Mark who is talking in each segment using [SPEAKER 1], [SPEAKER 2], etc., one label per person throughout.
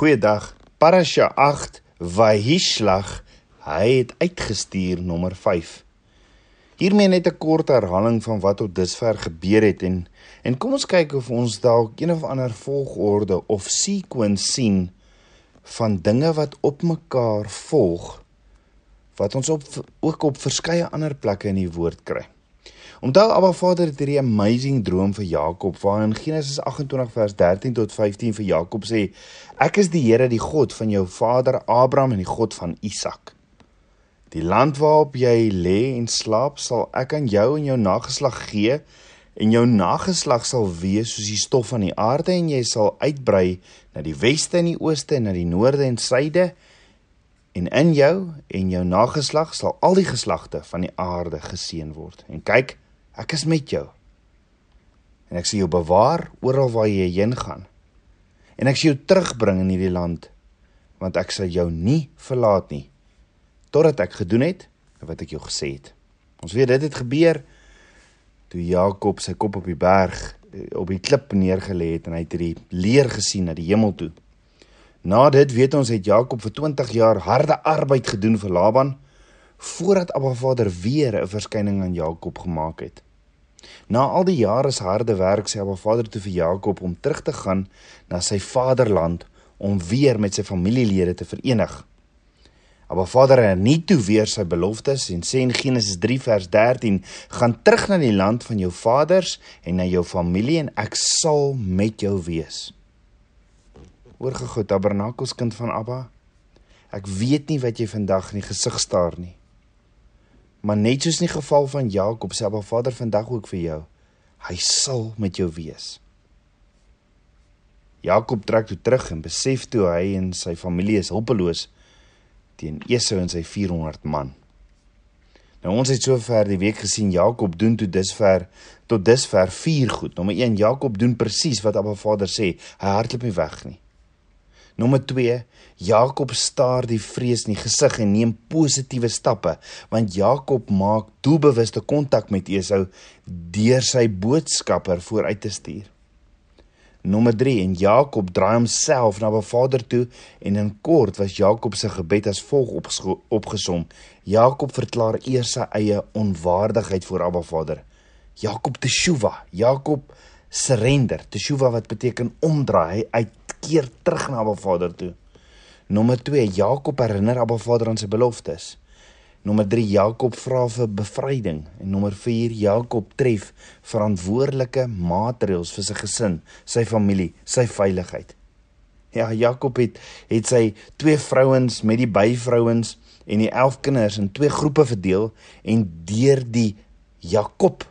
[SPEAKER 1] Goeiedag. Parasha 8 Vahishlach. Hy het uitgestuur nommer 5. Hiermee net 'n kort herhaling van wat tot dusver gebeur het en en kom ons kyk of ons dalk een of ander volgorde of sequence sien van dinge wat op mekaar volg wat ons op ook op verskeie ander plekke in die woord kry. Onthou Abba Vader het hierdie amazing droom vir Jakob waarin Genesis 28 vers 13 tot 15 vir Jakob sê: Ek is die Here, die God van jou vader Abraham en die God van Isak. Die land waarop jy lê en slaap, sal ek aan jou en jou nageslag gee en jou nageslag sal wees soos die stof van die aarde en jy sal uitbrei na die weste en die ooste en na die noorde en suide en in jou en jou nageslag sal al die geslagte van die aarde geseën word. En kyk, Ek is met jou. En ek sal jou bewaar oral waar jy heen gaan. En ek sal jou terugbring in hierdie land want ek sal jou nie verlaat nie totdat ek gedoen het wat ek jou gesê het. Ons weet dit het gebeur toe Jakob sy kop op die berg eh, op die klip neergelê het en hy het hierdie leer gesien na die hemel toe. Na dit weet ons het Jakob vir 20 jaar harde arbeid gedoen vir Laban voordat Abba Vader weer 'n verskyning aan Jakob gemaak het. Na al die jare se harde werk sê Abba Vader toe vir Jakob om terug te gaan na sy vaderland om weer met sy familielede te verenig. Abba Vader herniet toe weer sy beloftes en sê in Genesis 3 vers 13: "Gaan terug na die land van jou vaders en na jou familie en ek sal met jou wees." Oorgegou tabernakels kind van Abba. Ek weet nie wat jy vandag in die gesig staar nie. Maar net soos in die geval van Jakob, sê Abba Vader vandag ook vir jou, hy sal met jou wees. Jakob trek toe terug en besef toe hy en sy familie is hulpeloos teen Esau en sy 400 man. Nou ons het sover die week gesien Jakob doen toe dusver tot dusver vier goed. Nommer 1 Jakob doen presies wat Abba Vader sê. Hy hardloop nie weg nie. Nommer 2, Jakob staar die vrees in die gesig en neem positiewe stappe, want Jakob maak doelbewuste kontak met Esau deur sy boodskapper vooruit te stuur. Nommer 3 en Jakob draai homself na sy vader toe en in kort was Jakob se gebed as volg opgesom. Jakob verklaar eers sy eie onwaardigheid voor Abba Vader. Jakob teshuva, Jakob surrender, teshuva wat beteken omdraai, hy keer terug na Abba Vader toe. Nommer 2, Jakob herinner Abba Vader aan sy beloftes. Nommer 3, Jakob vra vir bevryding en nommer 4, Jakob tref verantwoordelike maatreëls vir sy gesin, sy familie, sy veiligheid. Ja, Jakob het het sy twee vrouens met die byvrouens en die 11 kinders in twee groepe verdeel en deur die Jakob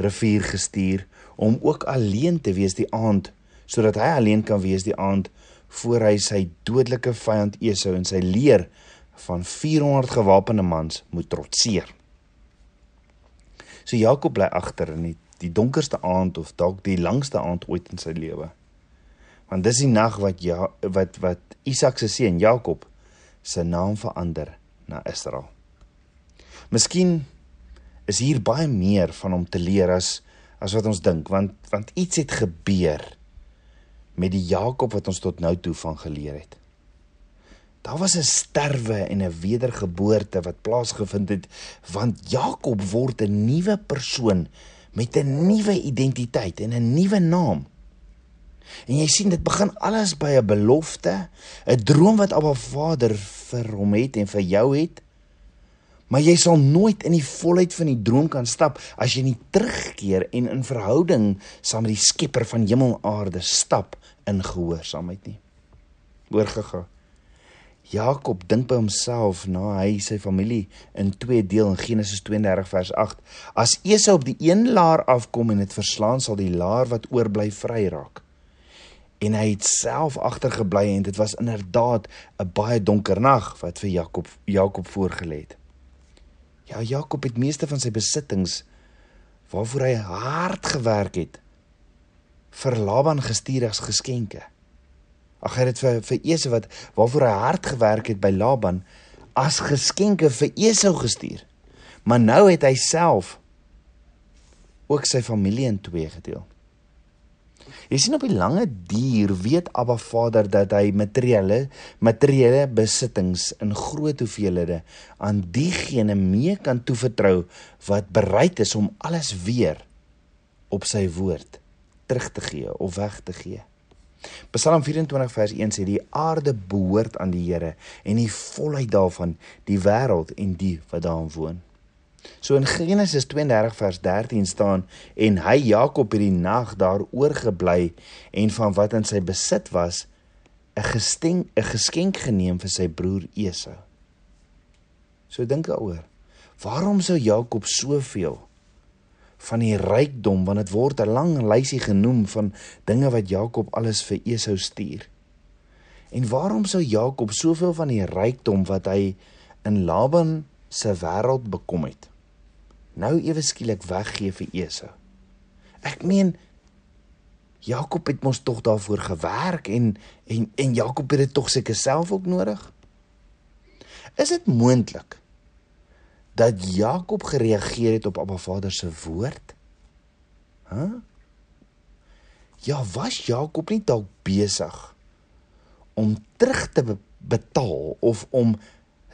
[SPEAKER 1] rivier gestuur om ook alleen te wees die aand sodat hy alleen kan wees die aand voor hy sy dodelike vyand Esau en sy leer van 400 gewapende mans moet trotseer. So Jakob bly agter in die, die donkerste aand of dalk die langste aand ooit in sy lewe. Want dis die nag wat ja wat wat Isak se seun Jakob se naam verander na Israel. Miskien is hier baie meer van hom te leer as as wat ons dink want want iets het gebeur met die Jakob wat ons tot nou toe van geleer het. Daar was 'n sterwe en 'n wedergeboorte wat plaasgevind het want Jakob word 'n nuwe persoon met 'n nuwe identiteit en 'n nuwe naam. En jy sien dit begin alles by 'n belofte, 'n droom wat Abba Vader vir hom het en vir jou het. Maar jy sal nooit in die volheid van die droom kan stap as jy nie terugkeer en in verhouding saam met die Skepper van hemel en aarde stap in gehoorsaamheid nie. Oorgegaan. Jakob dink by homself na hy sy familie in twee deel in Genesis 32 vers 8. As Esau op die een laar afkom en dit verslaan sal die laar wat oorbly vry raak. En hy het self agtergebly en dit was inderdaad 'n baie donker nag wat vir Jakob Jakob voorgelê het. Ja, Jakob het meeste van sy besittings waarvoor hy hard gewerk het vir Laban gestuur as geskenke. Ag hy het dit vir vir Esau wat waarvoor hy hard gewerk het by Laban as geskenke vir Esau gestuur. Maar nou het hy self ook sy familie in twee gedeel. Jy sien op die lange duur weet Abba Vader dat hy materiële materiële besittings in groot hoeveelhede aan diegene mee kan toevertrou wat bereid is om alles weer op sy woord terug te gee of weg te gee. Psalm 24 vers 1 sê die aarde behoort aan die Here en die volheid daarvan die wêreld en die wat daarin woon. So in Genesis 32 vers 13 staan en hy Jakob het die nag daar oorgebly en van wat in sy besit was 'n geskenk 'n geskenk geneem vir sy broer Esau. So dink daaroor. Waarom sou Jakob soveel van die rykdom want dit word 'n lang lysie genoem van dinge wat Jakob alles vir Esau stuur. En waarom sou Jakob soveel van die rykdom wat hy in Laban se wêreld bekom het? Nou ewe skielik weggee vir Esau. Ek meen Jakob het mos tog daarvoor gewerk en en en Jakob het dit tog seker self ook nodig. Is dit moontlik dat Jakob gereageer het op Abba Vader se woord? Hæ? Huh? Ja, was Jakob nie dalk besig om terug te betaal of om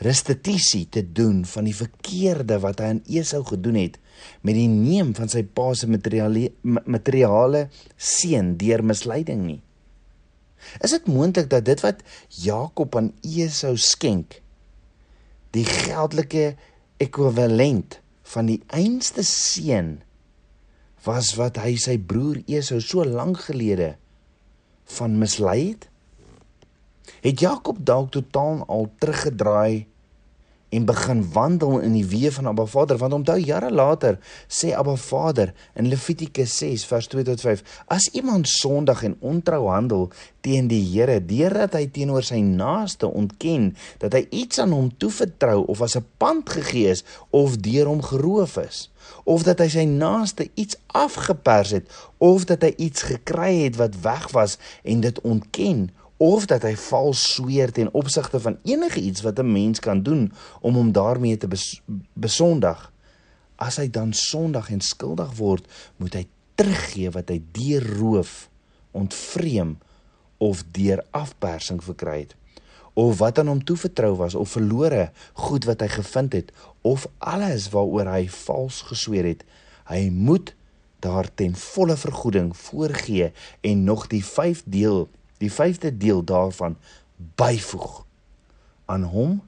[SPEAKER 1] restituisie te doen van die verkeerde wat hy aan Esau gedoen het met die neem van sy pa se materiale materiale seën deur misleiding nie. Is dit moontlik dat dit wat Jakob aan Esau skenk die geldelike ekwivalent van die einste seën was wat hy sy broer Esau so lank gelede van mislei het? Het Jakob dalk totaal al teruggedraai en begin wandel in die weë van Abba Vader want onthou jare later sê Abba Vader in Levitikus 6 vers 2 tot 5 as iemand sondig en ontrou handel teen die Here deurdat hy teenoor sy naaste ontken dat hy iets aan hom toevertrou of as 'n pand gegee is of deur hom geroof is of dat hy sy naaste iets afgepers het of dat hy iets gekry het wat weg was en dit ontken of dat hy vals sweer ten opsigte van enige iets wat 'n mens kan doen om hom daarmee te bes besondig. As hy dan sondig en skuldig word, moet hy teruggee wat hy deur roof, ontvreem of deur afpersing verkry het of wat aan hom toevertrou was of verlore goed wat hy gevind het of alles waaroor hy vals gesweer het hy moet daar ten volle vergoeding voorgee en nog die 5 deel die vyfde deel daarvan byvoeg aan hom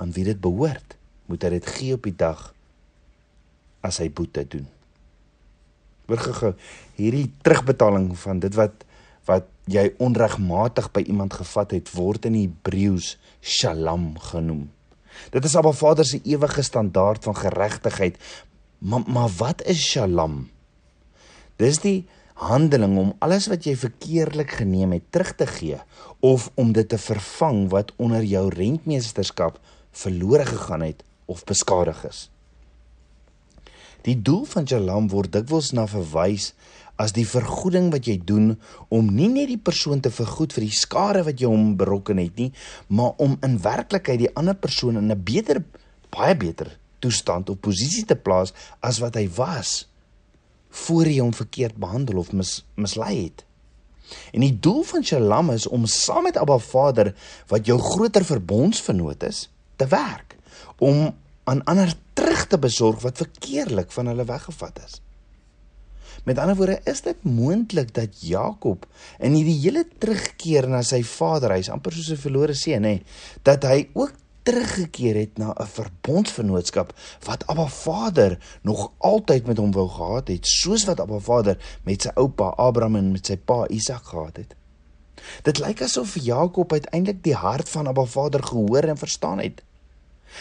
[SPEAKER 1] aan wie dit behoort. Moet hy dit gee op die dag as hy boete doen. Hoor gou hierdie terugbetaling van dit wat wat jy onregmatig by iemand gevat het word in Hebreëus shalom genoem. Dit is Abba Vader se ewige standaard van geregtigheid maar maar wat is shalom? Dis die handeling om alles wat jy verkeerlik geneem het terug te gee of om dit te vervang wat onder jou rentmeesterskap verlore gegaan het of beskadig is. Die doel van Shalom word dikwels na verwys as die vergoeding wat jy doen om nie net die persoon te vergoed vir die skade wat jy hom berokken het nie, maar om in werklikheid die ander persoon in 'n beter baie beter toestand of posisie te plaas as wat hy was voor jy hom verkeerd behandel of mis, mislei het. En die doel van Shalom is om saam met Abba Vader wat jou groter verbondsvernoot is, te werk om aan ander terug te besorg wat verkeerlik van hulle weggevat is. Met ander woorde, is dit moontlik dat Jakob in hierdie hele terugkeer na sy vaderhuis, amper soos 'n verlore seun, nê, dat hy ook teruggekeer het na 'n verbondsvernootskap wat Abba Vader nog altyd met hom wou gehad het, soos wat Abba Vader met sy oupa Abraham en met sy pa Isak gehad het. Dit lyk asof Jakob uiteindelik die hart van Abba Vader gehoor en verstaan het.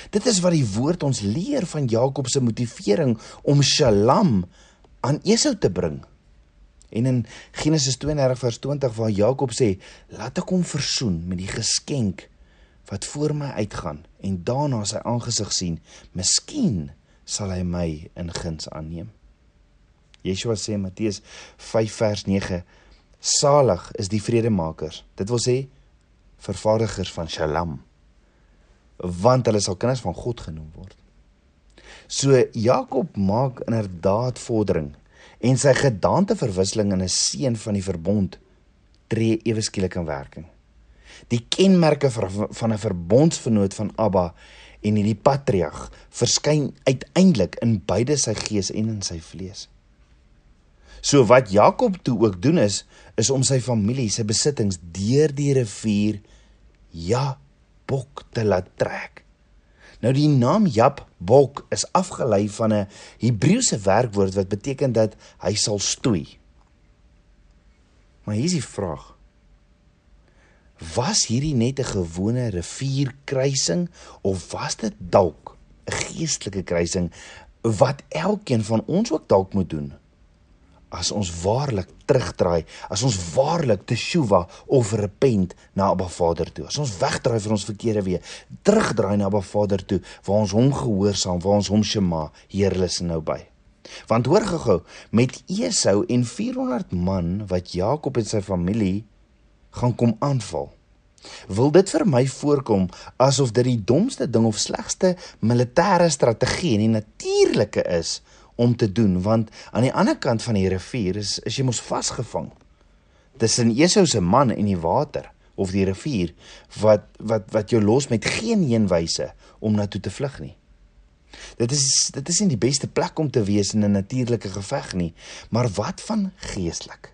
[SPEAKER 1] Dit is wat die woord ons leer van Jakob se motivering om Shalom aan Esau te bring. En in Genesis 32 vers 20 waar Jakob sê: "Laat ek hom versoen met die geskenk wat voor my uitgaan en daarna sy aangesig sien, miskien sal hy my in guns aanneem. Yeshua sê Matteus 5 vers 9: Salig is die vredemakers. Dit wil sê vervaardigers van Shalom, want hulle sal kinders van God genoem word. So Jakob maak inderdaad vordering en sy gedaanteverwisseling in 'n seun van die verbond tree ewe skielik in werking. Die kenmerke van 'n verbondsvernoot van Abba en hierdie patriarg verskyn uiteindelik in beide sy gees en in sy vlees. So wat Jakob toe ook doen is is om sy familie, sy besittings deur die rivier Jabok te laat trek. Nou die naam Jabok is afgelei van 'n Hebreëse werkwoord wat beteken dat hy sal stoei. Maar hier is die vraag. Was hierdie net 'n gewone rivierkruising of was dit dalk 'n geestelike kruising wat elkeen van ons ook dalk moet doen? as ons waarlik terugdraai, as ons waarlik teshuva of repent na Abba Vader toe. As ons wegdraai van ons verkeerde weë, terugdraai na Abba Vader toe waar ons hom gehoorsaam, waar ons hom shema, Heer lus nou by. Want hoor gou-gou, met Esau en 400 man wat Jakob en sy familie gaan kom aanval. Wil dit vir my voorkom asof dit die domste ding of slegste militêre strategie en die natuurlike is om te doen want aan die ander kant van die rivier is is jy mos vasgevang tussen Esau se man en die water of die rivier wat wat wat jou los met geen heenwyse om na toe te vlug nie. Dit is dit is nie die beste plek om te wees in 'n natuurlike geveg nie, maar wat van geestelik?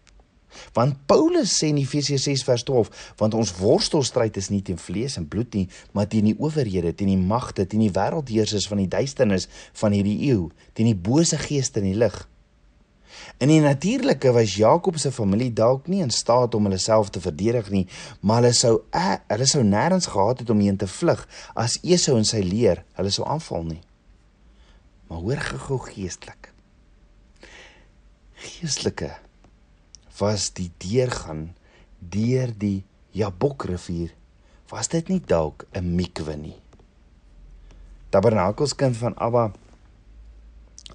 [SPEAKER 1] Want Paulus sê in Efesië 6 vers 12, want ons worstelstryd is nie teen vlees en bloed nie, maar teen die owerhede, teen die magte, teen die wêreldheersers van die duisternis van hierdie eeu, teen die bose geeste in die lig. In die natuurlike was Jakob se familie dalk nie in staat om hulle self te verdedig nie, maar hulle sou eh, hulle sou nêrens gehad het om heen te vlug as Esau en sy leer hulle sou aanval nie. Maar hoor gou geestelik. Geestelike was die deurgaan deur die Jabokrivier was dit nie dalk 'n mikwe nie. Tabernakels kind van Abba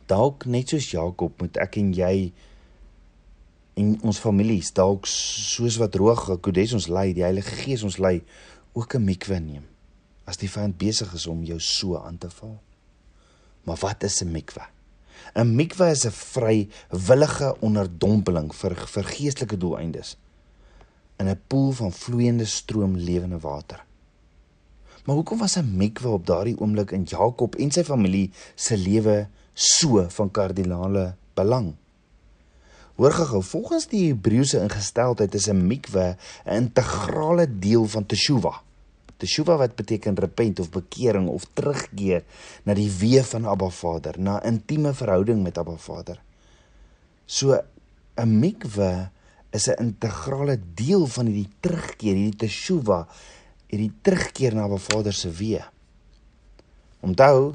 [SPEAKER 1] dalk net soos Jakob moet ek en jy en ons families dalk soos wat roog Kodes ons lei die Heilige Gees ons lei ook 'n mikwe neem as die vyand besig is om jou so aan te val. Maar wat is 'n mikwe 'n mikwe is 'n vrywillige onderdompeling vir vir geestelike doeleindes in 'n poel van vloeiende stroom lewende water. Maar hoekom was 'n mikwe op daardie oomblik in Jakob en sy familie se lewe so van kardinale belang? Hoor gou, volgens die Hebreëse ingesteldheid is 'n mikwe 'n integrale deel van teshuva. Teshuva wat beteken repent of bekering of terugkeer na die weë van Abba Vader, na intieme verhouding met Abba Vader. So 'n mikwe is 'n integrale deel van hierdie terugkeer, hierdie teshuva, hierdie terugkeer na Abba Vader se weë. Onthou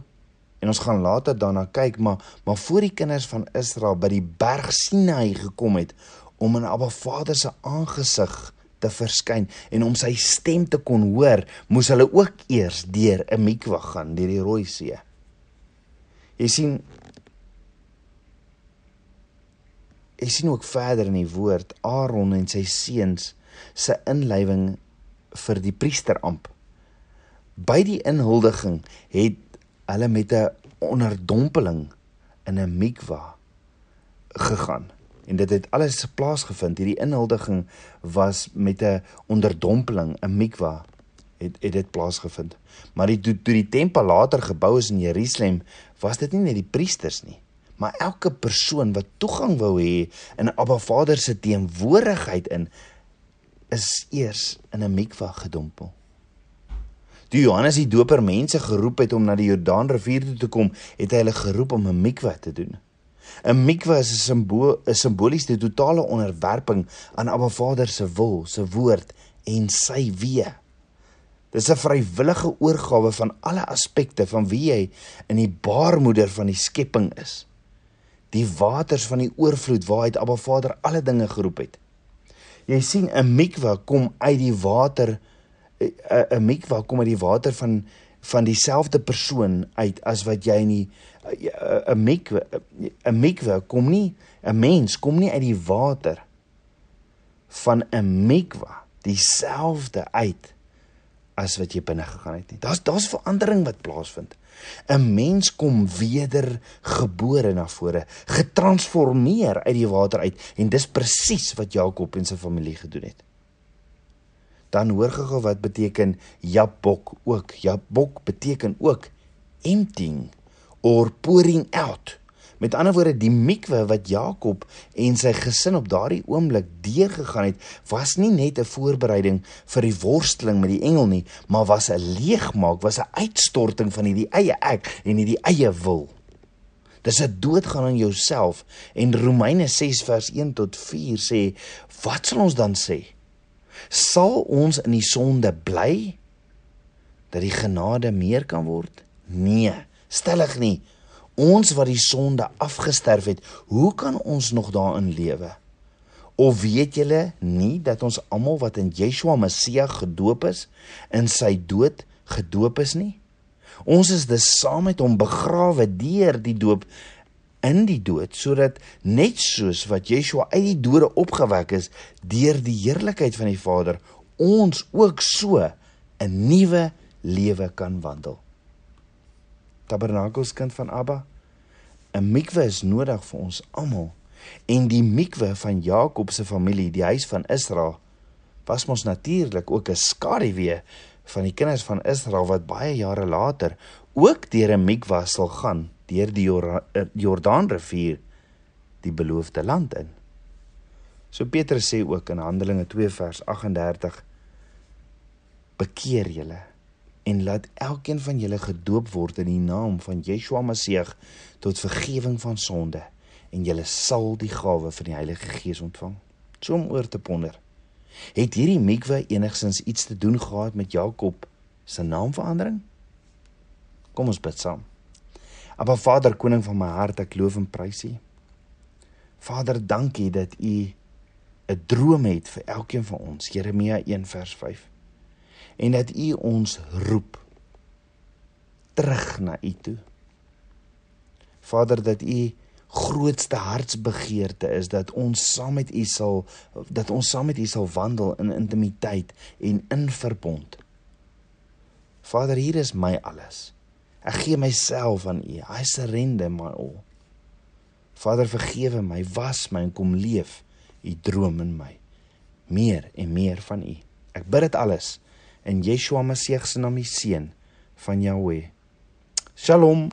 [SPEAKER 1] en ons gaan later daarna kyk, maar maar voor die kinders van Israel by die berg Sinai gekom het om in Abba Vader se aangesig te verskyn en om sy stem te kon hoor, moes hulle ook eers deur 'n mikwa gaan, deur die Rooi See. Jy sien Ek sien ook verder in die woord Aaron en sy seuns se inlywing vir die priesteramp. By die inhuldiging het hulle met 'n onderdompeling in 'n mikwa gegaan en dit het alles plaasgevind. Hierdie inhuldiging was met 'n onderdompeling, 'n mikwa het het dit plaasgevind. Maar die toe die tempel later gebou is in Jerusalem, was dit nie net die priesters nie, maar elke persoon wat toegang wou hê in Abba Vader se teenwoordigheid in is eers in 'n mikwa gedompel. Toe Johannes die Doper mense geroep het om na die Jordaanrivier toe te kom, het hy hulle geroep om 'n mikwa te doen. 'n Mikwa is 'n simbool, 'n simboliese totale onderwerping aan Abba Vader se wil, se woord en sy weë. Dis 'n vrywillige oorgawe van alle aspekte van wie jy in die baarmoeder van die skepping is. Die waters van die oorvloed waaruit Abba Vader alle dinge geroep het. Jy sien 'n mikwa kom uit die water 'n mikwa kom uit die water van van dieselfde persoon uit as wat jy nie 'n mikwe 'n mikwe kom nie 'n mens kom nie uit die water van 'n mikwa dieselfde uit as wat jy binne gegaan het nie. Daar's daar's verandering wat plaasvind. 'n Mens kom wedergebore na vore, getransformeer uit die water uit en dis presies wat Jakob en sy familie gedoen het. Dan hoor gou wat beteken Jabok ook. Jabok beteken ook emptying or pouring out. Met ander woorde, die mikwe wat Jakob en sy gesin op daardie oomblik deurgegaan het, was nie net 'n voorbereiding vir die worsteling met die engel nie, maar was 'n leegmaak, was 'n uitstorting van hierdie eie ek en hierdie eie wil. Dis 'n doodgaan aan jouself en Romeine 6 vers 1 tot 4 sê, wat sal ons dan sê? Sal ons in die sonde bly dat die genade meer kan word? Nee, stellig nie. Ons wat die sonde afgesterf het, hoe kan ons nog daarin lewe? Of weet julle nie dat ons almal wat in Yeshua Messia gedoop is, in sy dood gedoop is nie? Ons is dus saam met hom begrawe deur die doop in die dood sodat net soos wat Yeshua uit die dode opgewek is deur die heerlikheid van die Vader, ons ook so 'n nuwe lewe kan wandel. Tabernakels kind van Abba. 'n Mikwe is nodig vir ons almal. En die mikwe van Jakob se familie, die huis van Israel, was mos natuurlik ook 'n skaduwee van die kinders van Israel wat baie jare later ook deur 'n mikwe sal gaan deur die eh, Jordaanrivier die beloofde land in. So Petrus sê ook in Handelinge 2 vers 38 Bekeer julle en laat elkeen van julle gedoop word in die naam van Yeshua Messie tot vergifnis van sonde en julle sal die gawe van die Heilige Gees ontvang. So om oor te ponder. Het hierdie mikwe enigsins iets te doen gehad met Jakob se naamverandering? Kom ons bid saam. Aba Vader, koning van my hart, ek loof en prys U. Vader, dankie dat U 'n droom het vir elkeen van ons. Jeremia 1 vers 5 en dat u ons roep terug na u toe. Vader dat u grootste hartsbegeerte is dat ons saam met u sal dat ons saam met u sal wandel in intimiteit en in verbond. Vader, hier is my alles. Ek gee myself aan u. I surrender my all. Vader, vergewe my, was my en kom leef u droom in my. Meer en meer van u. Ek bid dit alles in Yeshua Messie se naam die seun van Jahweh. Shalom.